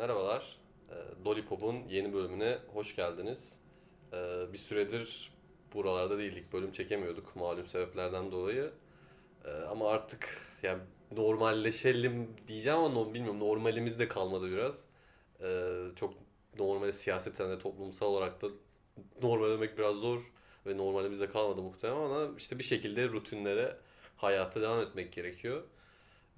Merhabalar. Ee, Dolly Pop'un yeni bölümüne hoş geldiniz. Ee, Bir süredir buralarda değildik. Bölüm çekemiyorduk malum sebeplerden dolayı. Ee, Ama artık yani normalleşelim diyeceğim ama bilmiyorum normalimiz de kalmadı biraz. Çok normal siyaseten de toplumsal olarak da normal demek biraz zor ve normalimizde kalmadı muhtemelen ama işte bir şekilde rutinlere hayata devam etmek gerekiyor.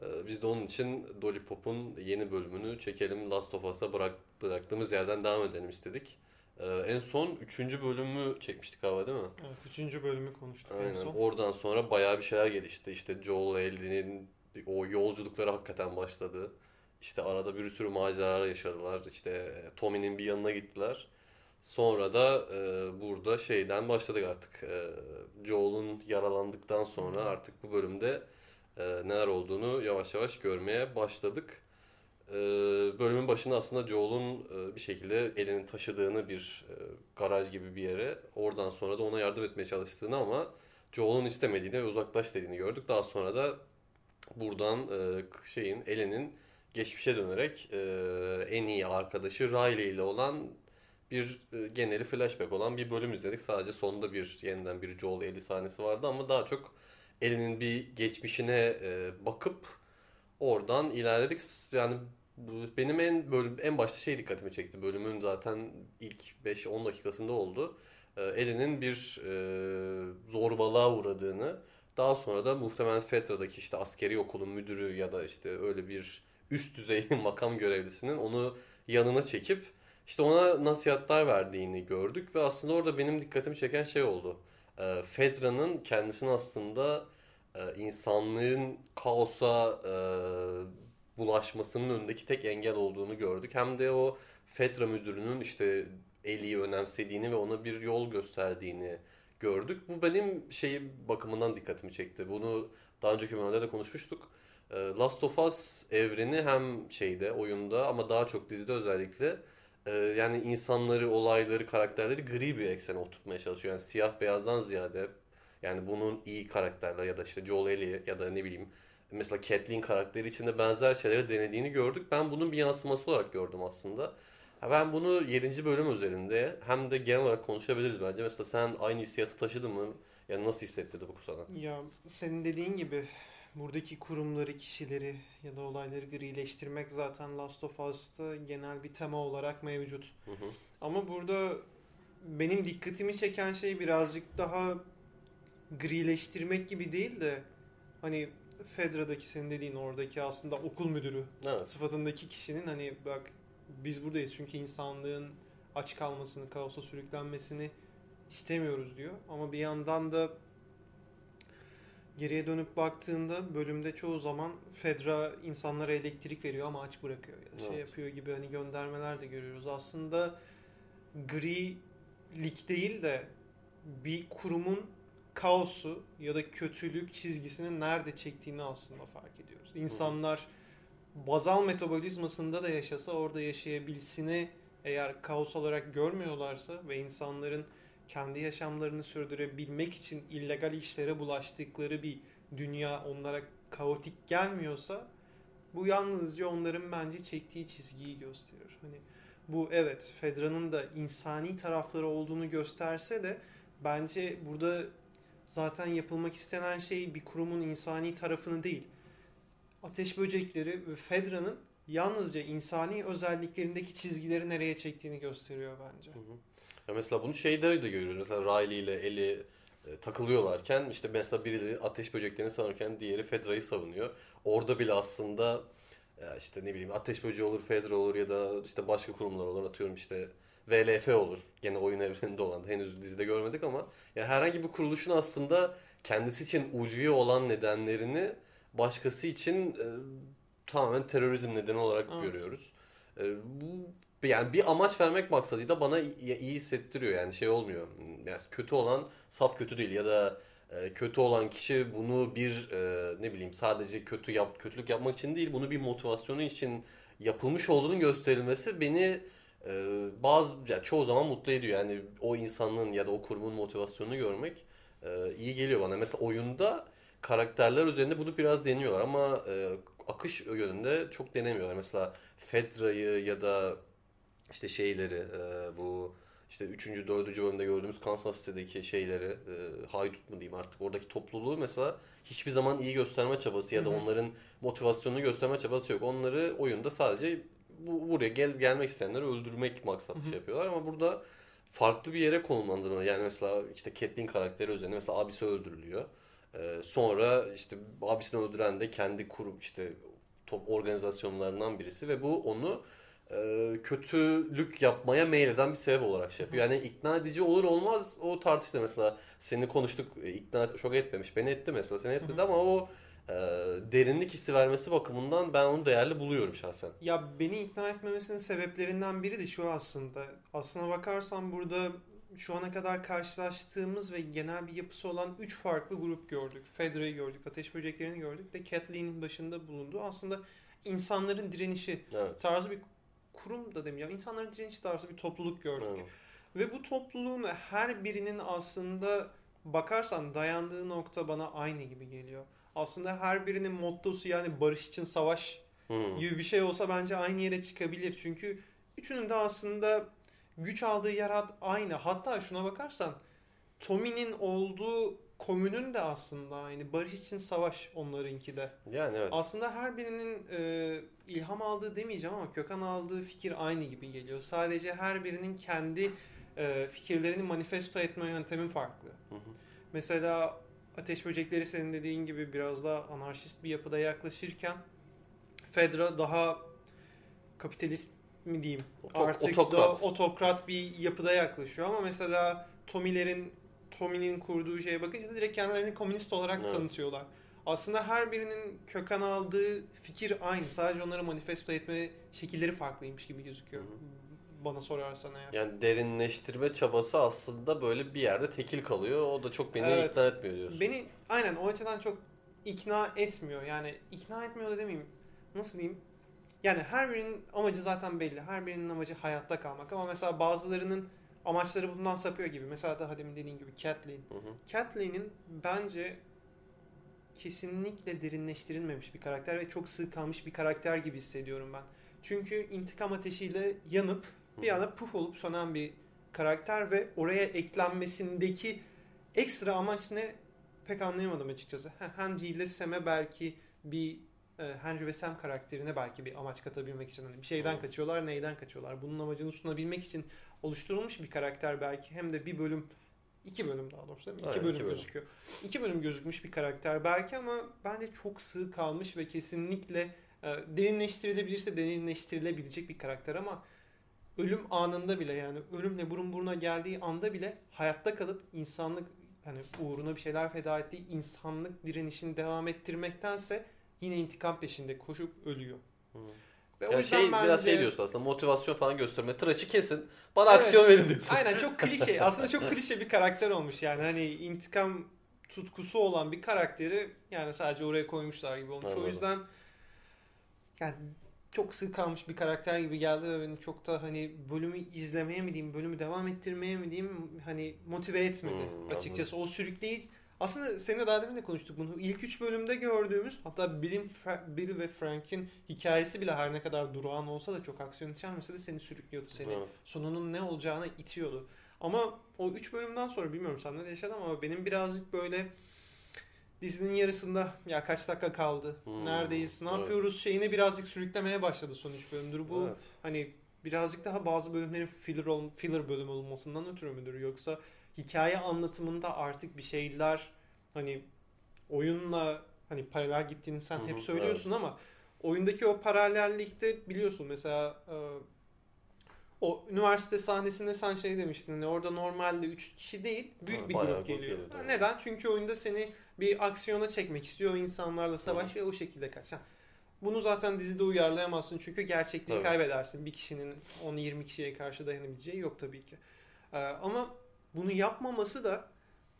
Ee, Biz de onun için Dolly Pop'un yeni bölümünü çekelim Last of Us'a bırak, bıraktığımız yerden devam edelim istedik. Ee, En son üçüncü bölümü çekmiştik galiba değil mi? Evet, üçüncü bölümü konuştuk en Aynen. son. Oradan sonra bayağı bir şeyler gelişti. İşte Joel Ellie'nin o yolculukları hakikaten başladı. İşte arada bir sürü maceralar yaşadılar. İşte Tommy'nin bir yanına gittiler. Sonra da e, burada şeyden başladık artık. E, Joel'un yaralandıktan sonra artık bu bölümde e, neler olduğunu yavaş yavaş görmeye başladık. E, bölümün başında aslında Joel'un e, bir şekilde elini taşıdığını bir e, garaj gibi bir yere, oradan sonra da ona yardım etmeye çalıştığını ama Joel'un istemediğini ve uzaklaş dediğini gördük. Daha sonra da buradan e, şeyin, Ellen'in geçmişe dönerek e, en iyi arkadaşı Riley ile olan bir e, geneli flashback olan bir bölüm izledik. Sadece sonunda bir yeniden bir Joel Ellie sahnesi vardı ama daha çok Ellie'nin bir geçmişine e, bakıp oradan ilerledik. Yani benim en bölüm en başta şey dikkatimi çekti. Bölümün zaten ilk 5-10 dakikasında oldu. E, Ellie'nin bir e, zorbalığa uğradığını, daha sonra da muhtemelen Fetra'daki işte askeri okulun müdürü ya da işte öyle bir üst düzey makam görevlisinin onu yanına çekip işte ona nasihatler verdiğini gördük ve aslında orada benim dikkatimi çeken şey oldu. Fedra'nın kendisini aslında e, insanlığın kaosa e, bulaşmasının önündeki tek engel olduğunu gördük. Hem de o Fedra müdürünün işte Ellie'yi önemsediğini ve ona bir yol gösterdiğini gördük. Bu benim şey bakımından dikkatimi çekti. Bunu daha önceki bölümlerde de konuşmuştuk. E, Last of Us evreni hem şeyde oyunda ama daha çok dizide özellikle e, yani insanları, olayları, karakterleri gri bir eksene oturtmaya çalışıyor. Yani siyah beyazdan ziyade yani bunun iyi karakterler ya da işte Joel Ellie ya da ne bileyim mesela Catelyn karakteri içinde benzer şeyleri denediğini gördük. Ben bunun bir yansıması olarak gördüm aslında. Ben bunu 7. bölüm üzerinde hem de genel olarak konuşabiliriz bence. Mesela sen aynı hissiyatı taşıdın mı? Yani nasıl hissettirdi bu sana? Ya senin dediğin gibi buradaki kurumları, kişileri ya da olayları grileştirmek zaten Last of Us'ta genel bir tema olarak mevcut. Hı hı. Ama burada benim dikkatimi çeken şey birazcık daha grileştirmek gibi değil de hani Fedra'daki senin dediğin oradaki aslında okul müdürü Evet. sıfatındaki kişinin hani bak biz buradayız çünkü insanlığın aç kalmasını, kaosa sürüklenmesini istemiyoruz diyor. Ama bir yandan da geriye dönüp baktığında bölümde çoğu zaman Fedra insanlara elektrik veriyor ama aç bırakıyor ya da şey Evet. yapıyor gibi hani göndermeler de görüyoruz. Aslında grilik değil de bir kurumun kaosu ya da kötülük çizgisini nerede çektiğini aslında fark ediyoruz. İnsanlar bazal metabolizmasında da yaşasa orada yaşayabilsini eğer kaos olarak görmüyorlarsa ve insanların kendi yaşamlarını sürdürebilmek için illegal işlere bulaştıkları bir dünya onlara kaotik gelmiyorsa bu yalnızca onların bence çektiği çizgiyi gösterir. Hani bu evet Fedra'nın da insani tarafları olduğunu gösterse de bence burada zaten yapılmak istenen şey bir kurumun insani tarafını değil. Ateş böcekleri ve Fedra'nın yalnızca insani özelliklerindeki çizgileri nereye çektiğini gösteriyor bence. Hı hı. Ya mesela bunu şeyde de görüyoruz. Mesela Riley ile Ellie e, takılıyorlarken işte mesela biri ateş böceklerini savunurken diğeri Fedra'yı savunuyor. Orada bile aslında ya işte ne bileyim ateş böceği olur, Fedra olur ya da işte başka kurumlar olur atıyorum işte VLF olur. Gene oyun evreninde olan henüz dizide görmedik ama ya herhangi bir kuruluşun aslında kendisi için ulvi olan nedenlerini başkası için e, tamamen terörizm nedeni olarak Evet. görüyoruz. E, bu yani bir amaç vermek maksadıyla bana iyi, hissettiriyor yani şey olmuyor. Yani kötü olan saf kötü değil ya da e, kötü olan kişi bunu bir e, ne bileyim sadece kötü yap kötülük yapmak için değil bunu bir motivasyonu için yapılmış olduğunun gösterilmesi beni e, bazı ya çoğu zaman mutlu ediyor. Yani o insanlığın ya da o kurumun motivasyonunu görmek e, iyi geliyor bana. Mesela oyunda karakterler üzerinde bunu biraz deniyorlar ama e, akış yönünde çok denemiyorlar. Mesela Fedra'yı ya da işte şeyleri e, bu işte 3. 4. bölümde gördüğümüz Kansas City'deki şeyleri e, haydut mu diyeyim artık oradaki topluluğu mesela hiçbir zaman iyi gösterme çabası ya da onların motivasyonunu gösterme çabası yok. Onları oyunda sadece bu, buraya gel gelmek isteyenleri öldürmek maksatlı şey yapıyorlar ama burada farklı bir yere konumlandırma. Yani mesela işte Catelyn karakteri üzerine mesela abisi öldürülüyor. Ee, sonra işte abisini öldüren de kendi kurum işte top organizasyonlarından birisi ve bu onu e, kötülük yapmaya meyleden bir sebep olarak şey yapıyor. Yani ikna edici olur olmaz o tartışta mesela seni konuştuk e, ikna çok etmemiş. Beni etti mesela seni etmedi ama o e, derinlik hissi vermesi bakımından ben onu değerli buluyorum şahsen. Ya beni ikna etmemesinin sebeplerinden biri de şu aslında. Aslına bakarsan burada şu ana kadar karşılaştığımız ve genel bir yapısı olan 3 farklı grup gördük. Fedra'yı gördük, ateş böceklerini gördük de Kathleen'in başında bulunduğu aslında insanların direnişi Evet. tarzı bir kurum da demeyeceğim. İnsanların direnişi tarzı bir topluluk gördük. Evet. Ve bu topluluğun her birinin aslında bakarsan dayandığı nokta bana aynı gibi geliyor. Aslında her birinin mottosu yani barış için savaş Hı. gibi bir şey olsa bence aynı yere çıkabilir. Çünkü üçünün de aslında güç aldığı yer aynı. Hatta şuna bakarsan Tommy'nin olduğu komünün de aslında aynı. Barış için savaş onlarınki de. Yani evet. Aslında her birinin e, ilham aldığı demeyeceğim ama köken aldığı fikir aynı gibi geliyor. Sadece her birinin kendi e, fikirlerini manifesto etme yöntemi farklı. Hı hı. Mesela ateş böcekleri senin dediğin gibi biraz daha anarşist bir yapıda yaklaşırken Fedra daha kapitalist mi diyeyim Oto- artık otokrat. daha otokrat bir yapıda yaklaşıyor ama mesela Tommy'lerin Tommy'nin kurduğu şeye bakınca da direkt kendilerini komünist olarak Evet. tanıtıyorlar. Aslında her birinin köken aldığı fikir aynı. Sadece onları manifesto etme şekilleri farklıymış gibi gözüküyor. Hı Bana sorarsan eğer. Yani derinleştirme çabası aslında böyle bir yerde tekil kalıyor. O da çok beni Evet. ikna etmiyor diyorsun. Beni aynen o açıdan çok ikna etmiyor. Yani ikna etmiyor da demeyeyim. Nasıl diyeyim? Yani her birinin amacı zaten belli. Her birinin amacı hayatta kalmak. Ama mesela bazılarının amaçları bundan sapıyor gibi. Mesela daha demin dediğin gibi Catelyn. Hı hı. Catelyn'in bence kesinlikle derinleştirilmemiş bir karakter ve çok sığ kalmış bir karakter gibi hissediyorum ben. Çünkü intikam ateşiyle yanıp bir anda puf olup sönen bir karakter ve oraya eklenmesindeki ekstra amaç ne pek anlayamadım açıkçası. Henry ile Sam'e belki bir e, Henry ve Sam karakterine belki bir amaç katabilmek için hani bir şeyden kaçıyorlar, neyden kaçıyorlar? Bunun amacını sunabilmek için oluşturulmuş bir karakter belki hem de bir bölüm iki bölüm daha doğrusu değil mi? İki Aynen, bölüm iki bölüm. gözüküyor. İki bölüm gözükmüş bir karakter belki ama bence çok sığ kalmış ve kesinlikle e, derinleştirilebilirse derinleştirilebilecek bir karakter ama ölüm anında bile yani ölümle burun buruna geldiği anda bile hayatta kalıp insanlık hani uğruna bir şeyler feda ettiği insanlık direnişini devam ettirmektense yine intikam peşinde koşup ölüyor. Hı. Ve o Ya yüzden şey biraz bence- şey diyorsun aslında motivasyon falan gösterme. Tıraşı kesin. Bana Evet. aksiyon verin diyorsun. Aynen çok klişe. Aslında çok klişe bir karakter olmuş yani. Hani intikam tutkusu olan bir karakteri yani sadece oraya koymuşlar gibi olmuş. Anladım. O yüzden yani çok sığ kalmış bir karakter gibi geldi ve beni çok da hani bölümü izlemeye mi diyeyim, bölümü devam ettirmeye mi diyeyim hani motive etmedi Hmm, açıkçası. O sürükleyici aslında seninle daha demin de konuştuk bunu. İlk üç bölümde gördüğümüz hatta Bill'in, Fra- Bill ve Frank'in hikayesi bile her ne kadar durağan olsa da çok aksiyon içermese de seni sürüklüyordu. Seni Evet. sonunun ne olacağını itiyordu. Ama o 3 bölümden sonra bilmiyorum sen ne yaşadın ama benim birazcık böyle dizinin yarısında ya kaç dakika kaldı, Hmm, neredeyiz, ne evet. yapıyoruz şeyini birazcık sürüklemeye başladı son 3 bölümdür. Bu Evet. hani birazcık daha bazı bölümlerin filler, ol, filler bölüm olmasından ötürü müdür yoksa hikaye anlatımında artık bir şeyler hani oyunla hani paralel gittiğini sen hep söylüyorsun ama oyundaki o paralellikte biliyorsun mesela e, o üniversite sahnesinde sen şey demiştin hani orada normalde 3 kişi değil büyük Ha, bir grup geliyor. geliyor, neden? Çünkü oyunda seni bir aksiyona çekmek istiyor insanlarla savaş ve o şekilde kaç. Bunu zaten dizide uyarlayamazsın çünkü gerçekliği Tabii. kaybedersin. Bir kişinin 10-20 kişiye karşı dayanabileceği yok tabii ki. Ee, ama bunu yapmaması da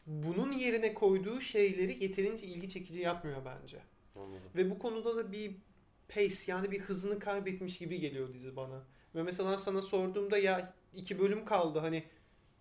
bunun yerine koyduğu şeyleri yeterince ilgi çekici yapmıyor bence. Anladım. Ve bu konuda da bir pace yani bir hızını kaybetmiş gibi geliyor dizi bana. Ve mesela sana sorduğumda ya iki bölüm kaldı hani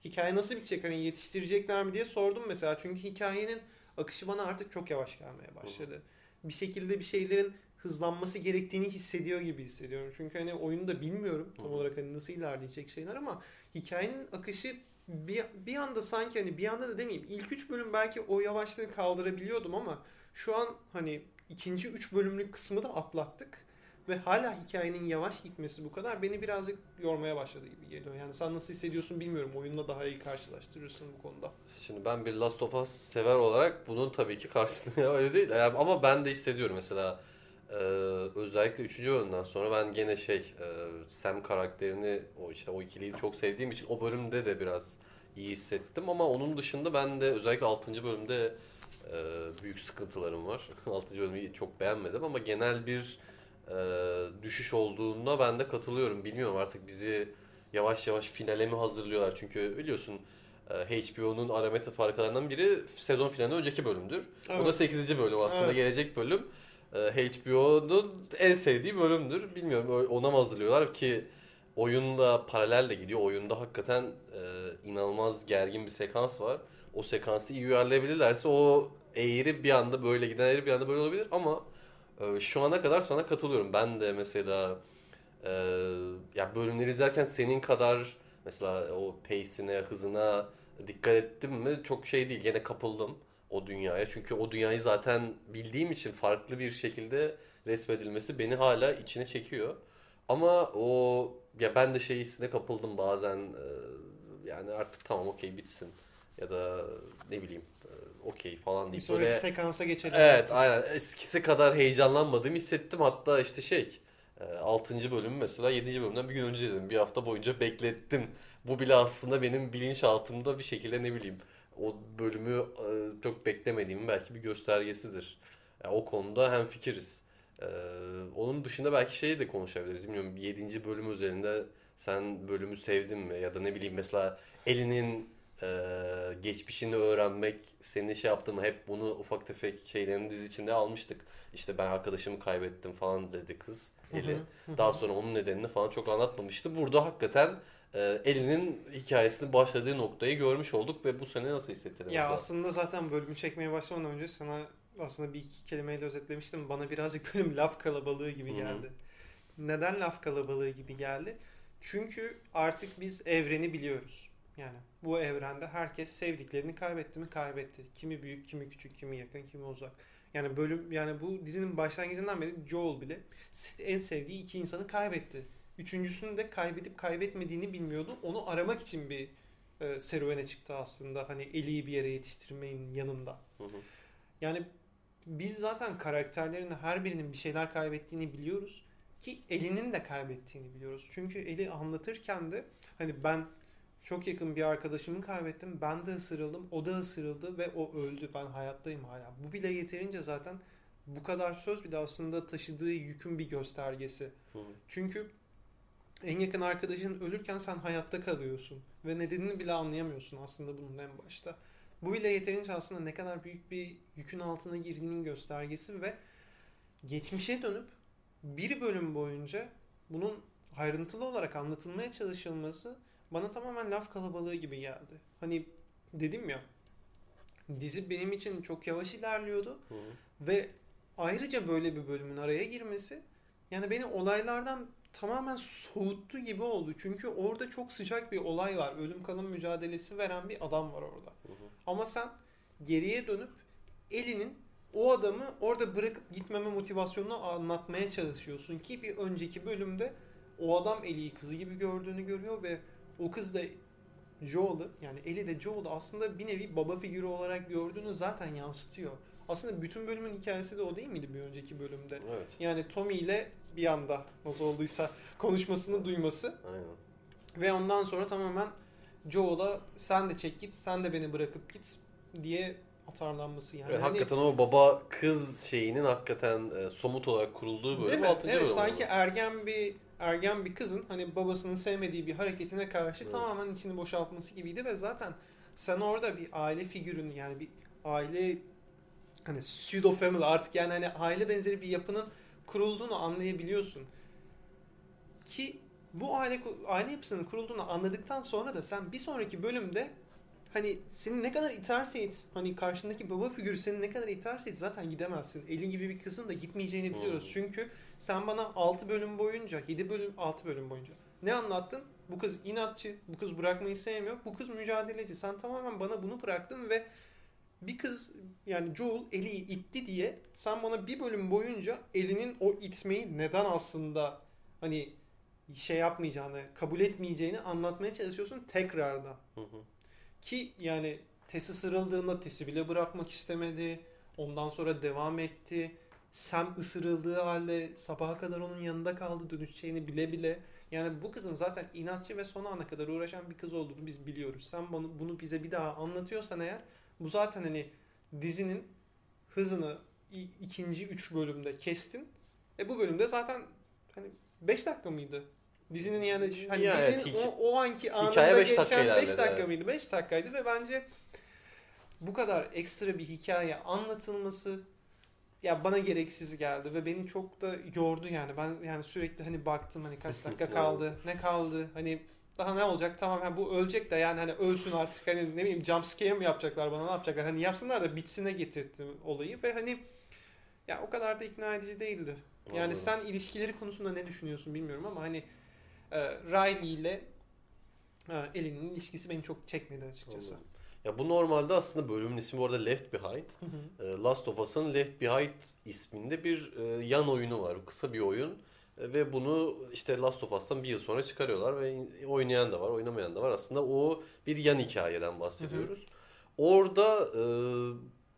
hikaye nasıl bitecek hani yetiştirecekler mi diye sordum mesela. Çünkü hikayenin akışı bana artık çok yavaş gelmeye başladı. Bir şekilde bir şeylerin hızlanması gerektiğini hissediyor gibi hissediyorum. Çünkü hani oyunu da bilmiyorum tam Hı. olarak hani nasıl ilerleyecek şeyler ama hikayenin akışı bir, bir anda sanki hani bir anda da demeyeyim ilk üç bölüm belki o yavaşlığı kaldırabiliyordum ama şu an hani ikinci üç bölümlük kısmı da atlattık ve hala hikayenin yavaş gitmesi bu kadar beni birazcık yormaya başladı gibi geliyor. Yani sen nasıl hissediyorsun bilmiyorum. Oyunla daha iyi karşılaştırırsın bu konuda. Şimdi ben bir Last of Us sever olarak bunun tabii ki karşısında öyle değil. Yani ama ben de hissediyorum mesela e, özellikle 3. bölümden sonra ben gene şey e, Sam karakterini o işte o ikiliyi çok sevdiğim için o bölümde de biraz iyi hissettim ama onun dışında ben de özellikle 6. bölümde e, büyük sıkıntılarım var. 6. bölümü çok beğenmedim ama genel bir düşüş olduğunda ben de katılıyorum. Bilmiyorum artık bizi yavaş yavaş finale mi hazırlıyorlar? Çünkü biliyorsun e, HBO'nun ara meta farklarından biri sezon finalinden önceki bölümdür. O da Evet. 8. bölüm aslında Evet. gelecek bölüm. E, HBO'nun en sevdiği bölümdür. Bilmiyorum ona mı hazırlıyorlar ki oyunla paralel de gidiyor. Oyunda hakikaten e, inanılmaz gergin bir sekans var. O sekansı iyi uyarlayabilirlerse o eğri bir anda böyle giden eğri bir anda böyle olabilir ama e, şu ana kadar sana katılıyorum. Ben de mesela e, ya bölümleri izlerken senin kadar mesela o pace'ine, hızına dikkat ettim mi çok şey değil. Gene kapıldım o dünyaya. Çünkü o dünyayı zaten bildiğim için farklı bir şekilde resmedilmesi beni hala içine çekiyor. Ama o ya ben de şey hissine kapıldım bazen e, yani artık tamam okey bitsin ya da ne bileyim e, okey falan Bir deyip sonraki böyle sekansa geçelim. Evet aynen eskisi kadar heyecanlanmadığımı hissettim hatta işte şey 6. bölümü mesela 7. bölümden bir gün önce izledim bir hafta boyunca beklettim bu bile aslında benim bilinçaltımda bir şekilde ne bileyim o bölümü e, çok beklemediğimin belki bir göstergesidir Yani o konuda hem fikiriz onun dışında belki şeyi de konuşabiliriz bilmiyorum 7. bölüm üzerinde sen bölümü sevdin mi ya da ne bileyim mesela elinin e, geçmişini öğrenmek seni şey yaptı mı hep bunu ufak tefek şeylerin dizi içinde almıştık. İşte ben arkadaşımı kaybettim falan dedi kız Eli. Daha sonra onun nedenini falan çok anlatmamıştı. Burada hakikaten e, Eli'nin hikayesinin başladığı noktayı görmüş olduk ve bu sene nasıl hissettin Ya aslında zaten bölümü çekmeye başlamadan önce sana aslında bir iki kelimeyle özetlemiştim. Bana birazcık bölüm laf kalabalığı gibi geldi. Neden laf kalabalığı gibi geldi? Çünkü artık biz evreni biliyoruz. Yani bu evrende herkes sevdiklerini kaybetti mi kaybetti. Kimi büyük, kimi küçük, kimi yakın, kimi uzak. Yani bölüm yani bu dizinin başlangıcından beri Joel bile en sevdiği iki insanı kaybetti. Üçüncüsünü de kaybedip kaybetmediğini bilmiyordu. Onu aramak için bir e, serüvene çıktı aslında. Hani Ellie'yi bir yere yetiştirmeyin yanında. Hı hı. Yani biz zaten karakterlerin her birinin bir şeyler kaybettiğini biliyoruz ki Ellie'nin de kaybettiğini biliyoruz. Çünkü Ellie anlatırken de hani ben çok yakın bir arkadaşımı kaybettim. Ben de ısırıldım. O da ısırıldı ve o öldü. Ben hayattayım hala. Bu bile yeterince zaten bu kadar söz bir de aslında taşıdığı yükün bir göstergesi. Hı. Çünkü en yakın arkadaşın ölürken sen hayatta kalıyorsun ve nedenini bile anlayamıyorsun aslında bunun en başta. Bu bile yeterince aslında ne kadar büyük bir yükün altına girdiğinin göstergesi ve geçmişe dönüp bir bölüm boyunca bunun ayrıntılı olarak anlatılmaya çalışılması bana tamamen laf kalabalığı gibi geldi. Hani dedim ya dizi benim için çok yavaş ilerliyordu Hı ve ayrıca böyle bir bölümün araya girmesi yani beni olaylardan tamamen soğuttu gibi oldu. Çünkü orada çok sıcak bir olay var. Ölüm kalım mücadelesi veren bir adam var orada. Hı hı. Ama sen geriye dönüp elinin o adamı orada bırakıp gitmeme motivasyonunu anlatmaya çalışıyorsun ki bir önceki bölümde o adam Ellie'yi kızı gibi gördüğünü görüyor ve o kız da Joel'ı yani Ellie de Joel'ı aslında bir nevi baba figürü olarak gördüğünü zaten yansıtıyor. Aslında bütün bölümün hikayesi de o değil miydi bir önceki bölümde? Evet. Yani Tommy ile bir anda nasıl olduysa konuşmasını duyması Aynen. ve ondan sonra tamamen Joel'a sen de çek git, sen de beni bırakıp git diye atarlanması yani. Evet, Hani- hakikaten o baba kız şeyinin hakikaten e, somut olarak kurulduğu bölüm mi? 6. Evet bölüm. sanki ergen bir ergen bir kızın hani babasının sevmediği bir hareketine karşı Evet. tamamen içini boşaltması gibiydi ve zaten sen orada bir aile figürünü yani bir aile hani pseudo family artık yani hani aile benzeri bir yapının kurulduğunu anlayabiliyorsun. Ki bu aile aile yapısının kurulduğunu anladıktan sonra da sen bir sonraki bölümde hani seni ne kadar iterse it, hani karşındaki baba figürü seni ne kadar iterse it zaten gidemezsin. Eli gibi bir kızın da gitmeyeceğini biliyoruz. Hmm. Çünkü sen bana 6 bölüm boyunca, 7 bölüm, 6 bölüm boyunca ne anlattın? Bu kız inatçı, bu kız bırakmayı sevmiyor, bu kız mücadeleci. Sen tamamen bana bunu bıraktın ve bir kız yani Joel Ellie'yi itti diye sen bana bir bölüm boyunca elinin o itmeyi neden aslında hani şey yapmayacağını, kabul etmeyeceğini anlatmaya çalışıyorsun tekrardan. Hı hı. Ki yani Tess'i sırıldığında Tess'i bile bırakmak istemedi. Ondan sonra devam etti. Sam ısırıldığı halde sabaha kadar onun yanında kaldı dönüşeceğini bile bile. Yani bu kızın zaten inatçı ve son ana kadar uğraşan bir kız olduğunu biz biliyoruz. Sen bunu, bunu bize bir daha anlatıyorsan eğer bu zaten hani dizinin hızını ikinci üç bölümde kestin. E bu bölümde zaten hani 5 dakika mıydı? Dizinin yani hani Ya evet, dizinin hik- o, o anki anında beş dakika geçen 5 ilerledi, dakika evet. mıydı? 5 dakikaydı ve bence bu kadar ekstra bir hikaye anlatılması ya bana gereksiz geldi ve beni çok da yordu yani. Ben yani sürekli hani baktım hani kaç dakika kaldı, ne kaldı, hani daha ne olacak? Tamam yani bu ölecek de yani hani ölsün artık hani ne bileyim jump scare mi yapacaklar bana ne yapacaklar? Hani yapsınlar da bitsine getirtti olayı ve hani ya o kadar da ikna edici değildi. Yani Anladım. sen ilişkileri konusunda ne düşünüyorsun bilmiyorum ama hani e, Riley ile e, Ellie'nin ilişkisi beni çok çekmedi açıkçası. Anladım. Ya bu normalde aslında bölümün ismi bu arada Left Behind. Hı hı. E, Last of Us'ın Left Behind isminde bir e, yan oyunu var. Kısa bir oyun. E, Ve bunu işte Last of Us'tan bir yıl sonra çıkarıyorlar ve oynayan da var, oynamayan da var. Aslında o bir yan hikayeden bahsediyoruz. Orada e,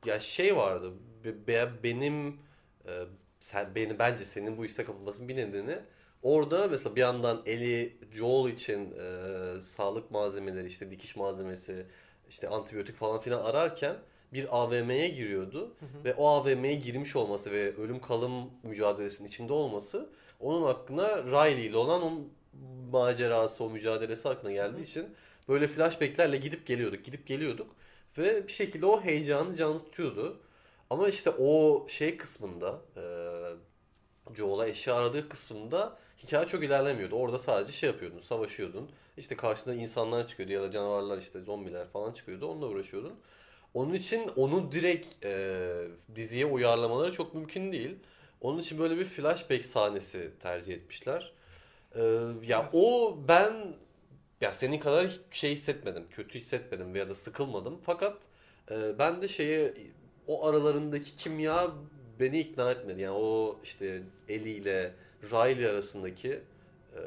ya şey vardı. be- be- benim e, sen beni bence senin bu işe kapılmasının bir nedeni orada mesela bir yandan Eli Joel için e, sağlık malzemeleri işte dikiş malzemesi işte antibiyotik falan filan ararken bir AVM'ye giriyordu Hı hı. ve o AVM'ye girmiş olması ve ölüm kalım mücadelesinin içinde olması onun hakkında Riley ile olan o macerası, o mücadelesi aklına geldiği için böyle flashbacklerle gidip geliyorduk, gidip geliyorduk ve bir şekilde o heyecanı canlı tutuyordu. Ama işte o şey kısmında, e, Joel'a eşya aradığı kısımda hikaye çok ilerlemiyordu. Orada sadece şey yapıyordun, savaşıyordun. İşte karşında insanlar çıkıyordu ya da canavarlar işte zombiler falan çıkıyordu. Onunla uğraşıyordun. Onun için onu direkt e, diziye uyarlamaları çok mümkün değil. Onun için böyle bir flashback sahnesi tercih etmişler. E, ya Evet. o ben ya senin kadar şey hissetmedim, kötü hissetmedim veya da sıkılmadım. Fakat e, ben de şeye o aralarındaki kimya beni ikna etmedi. Yani o işte Ellie ile Riley arasındaki e,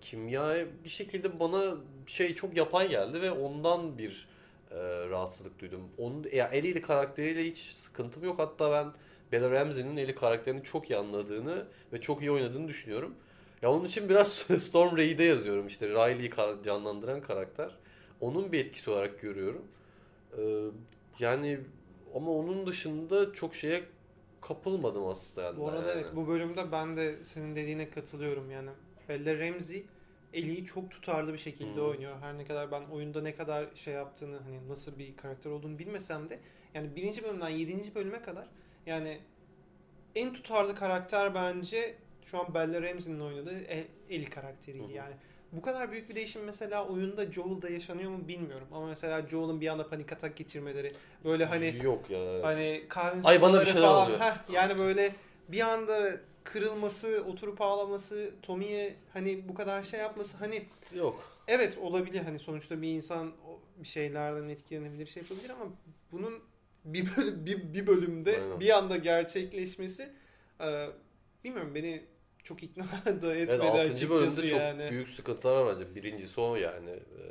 kimya bir şekilde bana şey çok yapay geldi ve ondan bir e, rahatsızlık duydum. Onun ya Ellie karakteriyle hiç sıkıntım yok. Hatta ben Bella Ramsey'nin Ellie karakterini çok iyi anladığını ve çok iyi oynadığını düşünüyorum. Ya onun için biraz Storm Raid'e yazıyorum işte Riley'i canlandıran karakter. Onun bir etkisi olarak görüyorum. Ee, yani ama onun dışında çok şeye kapılmadım aslında. Bu arada yani. evet bu bölümde ben de senin dediğine katılıyorum yani. Bella Ramsey Ellie'yi çok tutarlı bir şekilde Hmm. oynuyor. Her ne kadar ben oyunda ne kadar şey yaptığını hani nasıl bir karakter olduğunu bilmesem de yani birinci bölümden yedinci bölüme kadar yani en tutarlı karakter bence şu an Bella Ramsey'nin oynadığı E- Ellie karakteriydi hı. yani. Bu kadar büyük bir değişim mesela oyunda Joel'da yaşanıyor mu bilmiyorum. Ama mesela Joel'ın bir anda panik atak geçirmeleri böyle hani Yok ya. evet. Hani kahve Ay bana bir şeyler falan. oluyor. Heh, yani böyle bir anda kırılması, oturup ağlaması, Tommy'ye hani bu kadar şey yapması hani Yok. evet olabilir hani sonuçta bir insan bir şeylerden etkilenebilir şey yapabilir ama bunun bir bölüm, bir, bir bölümde Aynen. bir anda gerçekleşmesi e, bilmiyorum beni çok ikna da etmedi Evet 6. açıkçası bölümde çok yani. büyük sıkıntılar var bence. Birincisi o yani. Ee,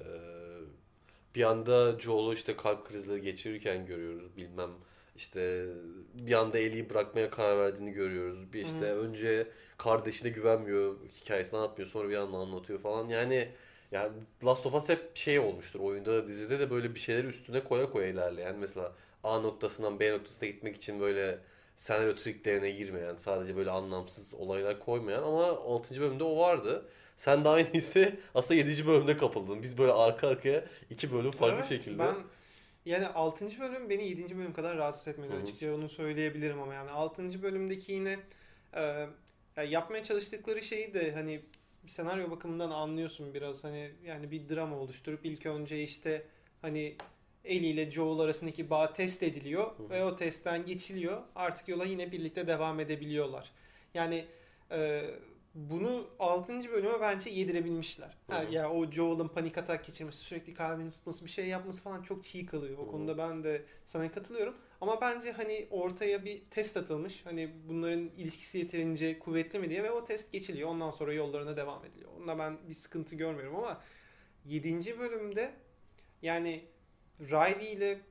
bir anda Joel'u işte kalp krizleri geçirirken görüyoruz. Bilmem işte bir anda Ellie'yi bırakmaya karar verdiğini görüyoruz. Bir işte Hı. önce kardeşine güvenmiyor, hikayesini anlatmıyor, sonra bir anda anlatıyor falan. Yani yani Last of Us hep şey olmuştur. Oyunda da dizide de böyle bir şeyleri üstüne koya koya ilerleyen. Mesela A noktasından B noktasına gitmek için böyle senaryo triklerine girmeyen, sadece böyle anlamsız olaylar koymayan ama 6. bölümde o vardı. Sen de aynısı aslında 7. bölümde kapıldın. Biz böyle arka arkaya iki bölüm farklı Evet, şekilde. Ben yani 6. bölüm beni 7. bölüm kadar rahatsız etmedi açıkça onu söyleyebilirim ama yani 6. bölümdeki yine e, ya yapmaya çalıştıkları şeyi de hani senaryo bakımından anlıyorsun biraz hani yani bir drama oluşturup ilk önce işte hani Ellie ile Joel arasındaki bağ test ediliyor Hı hı. ve o testten geçiliyor. Artık yola yine birlikte devam edebiliyorlar. Yani e, bunu 6. bölüme bence yedirebilmişler. Hı Ha, hı. ya o Joel'ın panik atak geçirmesi, sürekli kalbini tutması, bir şey yapması falan çok çiğ kalıyor. O Hı hı. konuda ben de sana katılıyorum. Ama bence hani ortaya bir test atılmış. Hani bunların ilişkisi yeterince kuvvetli mi diye ve o test geçiliyor. Ondan sonra yollarına devam ediliyor. Onda ben bir sıkıntı görmüyorum ama 7. bölümde yani Riley ile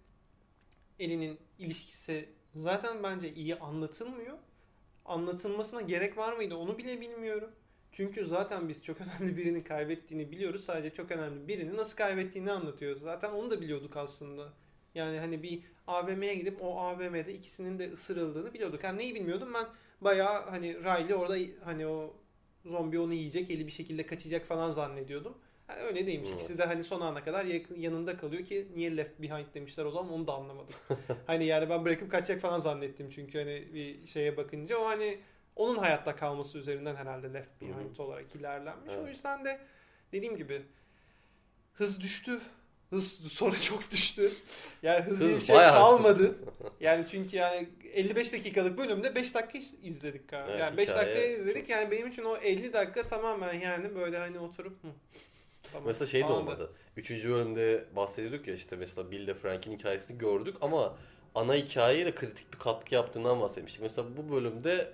Ellie'nin ilişkisi zaten bence iyi anlatılmıyor. Anlatılmasına gerek var mıydı onu bile bilmiyorum. Çünkü zaten biz çok önemli birini kaybettiğini biliyoruz. Sadece çok önemli birini nasıl kaybettiğini anlatıyoruz. Zaten onu da biliyorduk aslında. Yani hani bir AVM'ye gidip o AVM'de ikisinin de ısırıldığını biliyorduk. Yani neyi bilmiyordum ben bayağı hani Riley orada hani o zombi onu yiyecek eli bir şekilde kaçacak falan zannediyordum. Yani öyle değilmiş. Evet. İkisi de hani son ana kadar yakın, yanında kalıyor ki niye left behind demişler o zaman onu da anlamadım. hani yani ben bırakıp kaçacak falan zannettim çünkü hani bir şeye bakınca o hani onun hayatta kalması üzerinden herhalde left behind olarak ilerlenmiş. O Evet. yüzden de dediğim gibi hız düştü. Hız sonra çok düştü. Yani hız, diye Hız bir şey kalmadı. Yani çünkü yani 55 dakikalık bölümde 5 dakika izledik. Evet, yani 5 hikaye dakika izledik. Yani benim için o 50 dakika tamamen yani böyle hani oturup tamam, Mesela şey de olmadı. Üçüncü bölümde bahsediyorduk ya işte mesela Bill ile Frank'in hikayesini gördük ama ana hikayeye de kritik bir katkı yaptığından bahsetmiştik. Mesela bu bölümde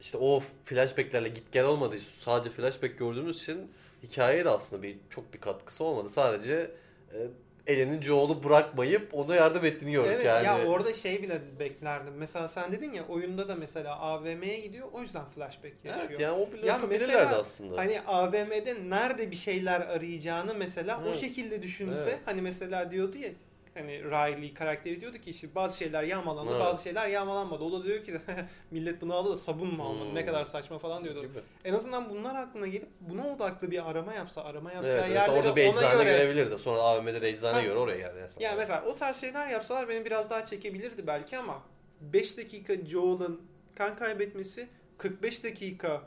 işte o flashbacklerle git gel olmadığı için sadece flashback gördüğümüz için hikayeye de aslında bir çok bir katkısı olmadı. Sadece e, Ellen'in Joel'u bırakmayıp ona yardım ettiğini gördük Evet yani. ya orada şey bile beklerdim. Mesela sen dedin ya oyunda da mesela AVM'ye gidiyor o yüzden flashback yaşıyor. evet yani o bile Ya yapabilirlerdi mesela aslında. Hani AVM'de nerede bir şeyler arayacağını mesela o Evet. şekilde düşünse Evet. hani mesela diyordu ya hani Riley karakteri diyordu ki işte bazı şeyler yağmalandı Evet. bazı şeyler yağmalanmadı. O da diyor ki millet bunu aldı da sabun mu almadı Hmm. ne kadar saçma falan diyordu. Gibi. En azından bunlar aklına gelip buna odaklı bir arama yapsa arama yapacağı Evet, yerleri orada bir eczane göre görebilirdi. Sonra AVM'de de eczane Ha. göre oraya geldi. Mesela. yani mesela o tarz şeyler yapsalar beni biraz daha çekebilirdi belki ama 5 dakika Joel'ın kan kaybetmesi 45 dakika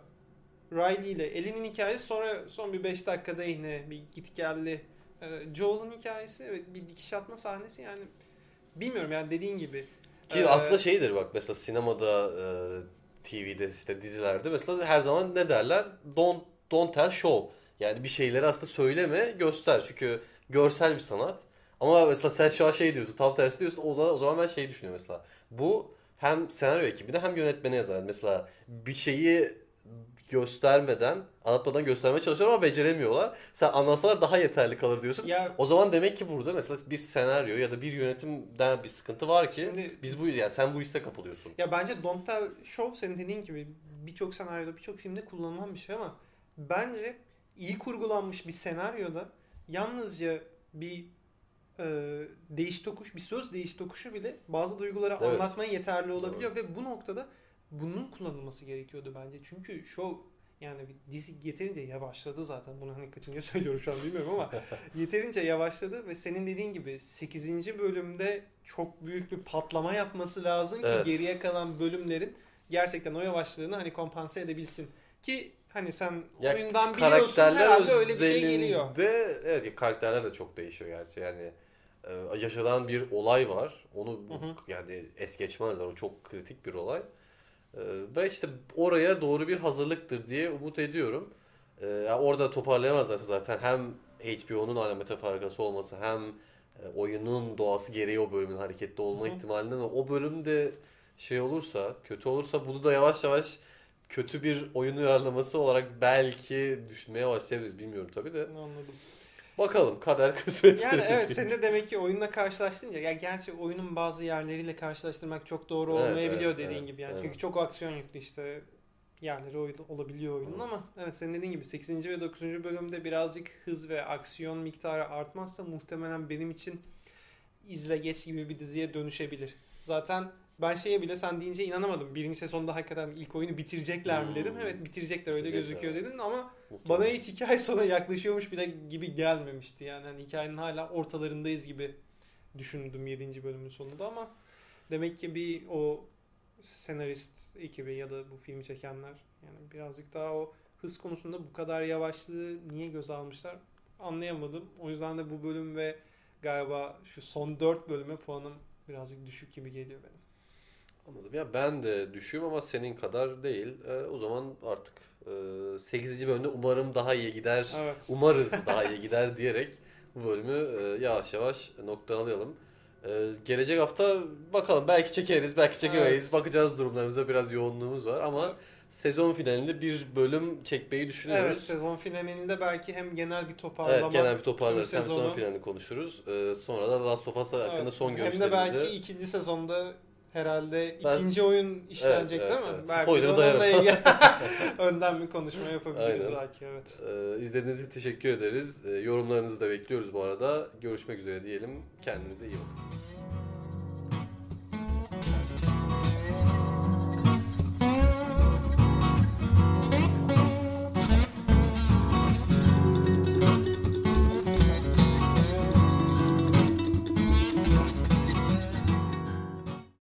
Riley ile Ellie'nin hikayesi sonra son bir 5 dakikada yine bir git geldi Ee, Joel'ın hikayesi evet bir dikiş atma sahnesi yani bilmiyorum yani dediğin gibi. Ki Ee, aslında şeydir bak mesela sinemada, e, TV'de işte dizilerde mesela her zaman ne derler? Don't, don't tell show. Yani bir şeyleri aslında söyleme, göster. Çünkü görsel bir sanat. Ama mesela sen şu an şey diyorsun, tam tersi diyorsun. O, da, o zaman ben şey düşünüyorum mesela. Bu hem senaryo ekibine hem yönetmene yazar. Mesela bir şeyi göstermeden, anlatmadan göstermeye çalışıyorlar ama beceremiyorlar. Sen anlatsalar daha yeterli kalır diyorsun. ya O zaman demek ki burada mesela bir senaryo ya da bir yönetimden bir sıkıntı var ki Şimdi- biz bu yani sen bu hisse kapılıyorsun. Ya bence Don't Tell Show senin dediğin gibi birçok senaryoda birçok filmde kullanılan bir şey ama bence iyi kurgulanmış bir senaryoda yalnızca bir e, değiş tokuş, bir söz değiş tokuşu bile bazı duyguları Evet. anlatmaya yeterli olabiliyor ve bu noktada bunun kullanılması gerekiyordu bence. Çünkü show yani bir dizi yeterince yavaşladı zaten. Bunu hani kaçıncı söylüyorum şu an bilmiyorum ama yeterince yavaşladı ve senin dediğin gibi 8. bölümde çok büyük bir patlama yapması lazım ki Evet. geriye kalan bölümlerin gerçekten o yavaşlığını hani kompanse edebilsin. Ki hani sen Ya oyundan biliyorsun herhalde öyle bir şey geliyor. özelinde- evet karakterler de çok değişiyor gerçi yani. e, yaşanan bir olay var. Onu Hı hı. yani es geçmezler. O çok kritik bir olay. Ve işte oraya doğru bir hazırlıktır diye umut ediyorum. E, yani orada toparlayamazlar zaten. Hem HBO'nun alamete farkası olması hem e, oyunun doğası gereği o bölümün hareketli olma Hı ihtimalinden o bölümde şey olursa, kötü olursa bunu da yavaş yavaş kötü bir oyun uyarlaması olarak belki düşünmeye başlayabiliriz. Bilmiyorum tabii de. Anladım. Bakalım kader kısmet. Yani evet sen de demek ki oyunla karşılaştırınca ya gerçi oyunun bazı yerleriyle karşılaştırmak çok doğru Evet, olmayabiliyor evet, dediğin evet, gibi yani. evet. Çünkü çok aksiyon yüklü işte yerleri oy- olabiliyor oyunun Evet. ama evet senin dediğin gibi 8. ve 9. bölümde birazcık hız ve aksiyon miktarı artmazsa muhtemelen benim için izle geç gibi bir diziye dönüşebilir. Zaten ben şeye bile sen deyince inanamadım. Birinci sezonda hakikaten ilk oyunu bitirecekler mi dedim. Hmm. Evet bitirecekler öyle Bitirecekler, gözüküyor evet. dedin ama Muhtemelen. bana hiç hikaye sona yaklaşıyormuş bile gibi gelmemişti yani. Hani hikayenin hala ortalarındayız gibi düşündüm 7. bölümün sonunda ama demek ki bir o senarist ekibi ya da bu filmi çekenler yani birazcık daha o hız konusunda bu kadar yavaşlığı niye göze almışlar anlayamadım. O yüzden de bu bölüm ve galiba şu son 4 bölüme puanım birazcık düşük gibi geliyor benim. Anladım. Ya ben de düşüğüm ama senin kadar değil. Ee, o zaman artık e, 8. bölümde umarım daha iyi gider. Evet. Umarız daha iyi gider diyerek bu bölümü e, yavaş yavaş noktalayalım. E, gelecek hafta bakalım belki çekeriz, belki çekemeyiz. Evet. Bakacağız durumlarımıza biraz yoğunluğumuz var ama sezon finalinde bir bölüm çekmeyi Evet düşünüyoruz. sezon finalinde belki hem genel bir Evet, toparlama genel bir toparlarız. Hem sezonu- son finalini konuşuruz. E, sonra da Last of Us hakkında Evet, son Hem de görüşlerimizi. belki ikinci sezonda herhalde Ben- ikinci oyun işlenecek Evet, değil evet, mi? evet. Belki Spoiler'a ilgili önden bir konuşma yapabiliriz Aynen. belki evet. E, izlediğiniz için teşekkür ederiz. E, yorumlarınızı da bekliyoruz bu arada. Görüşmek üzere diyelim. Kendinize iyi bakın.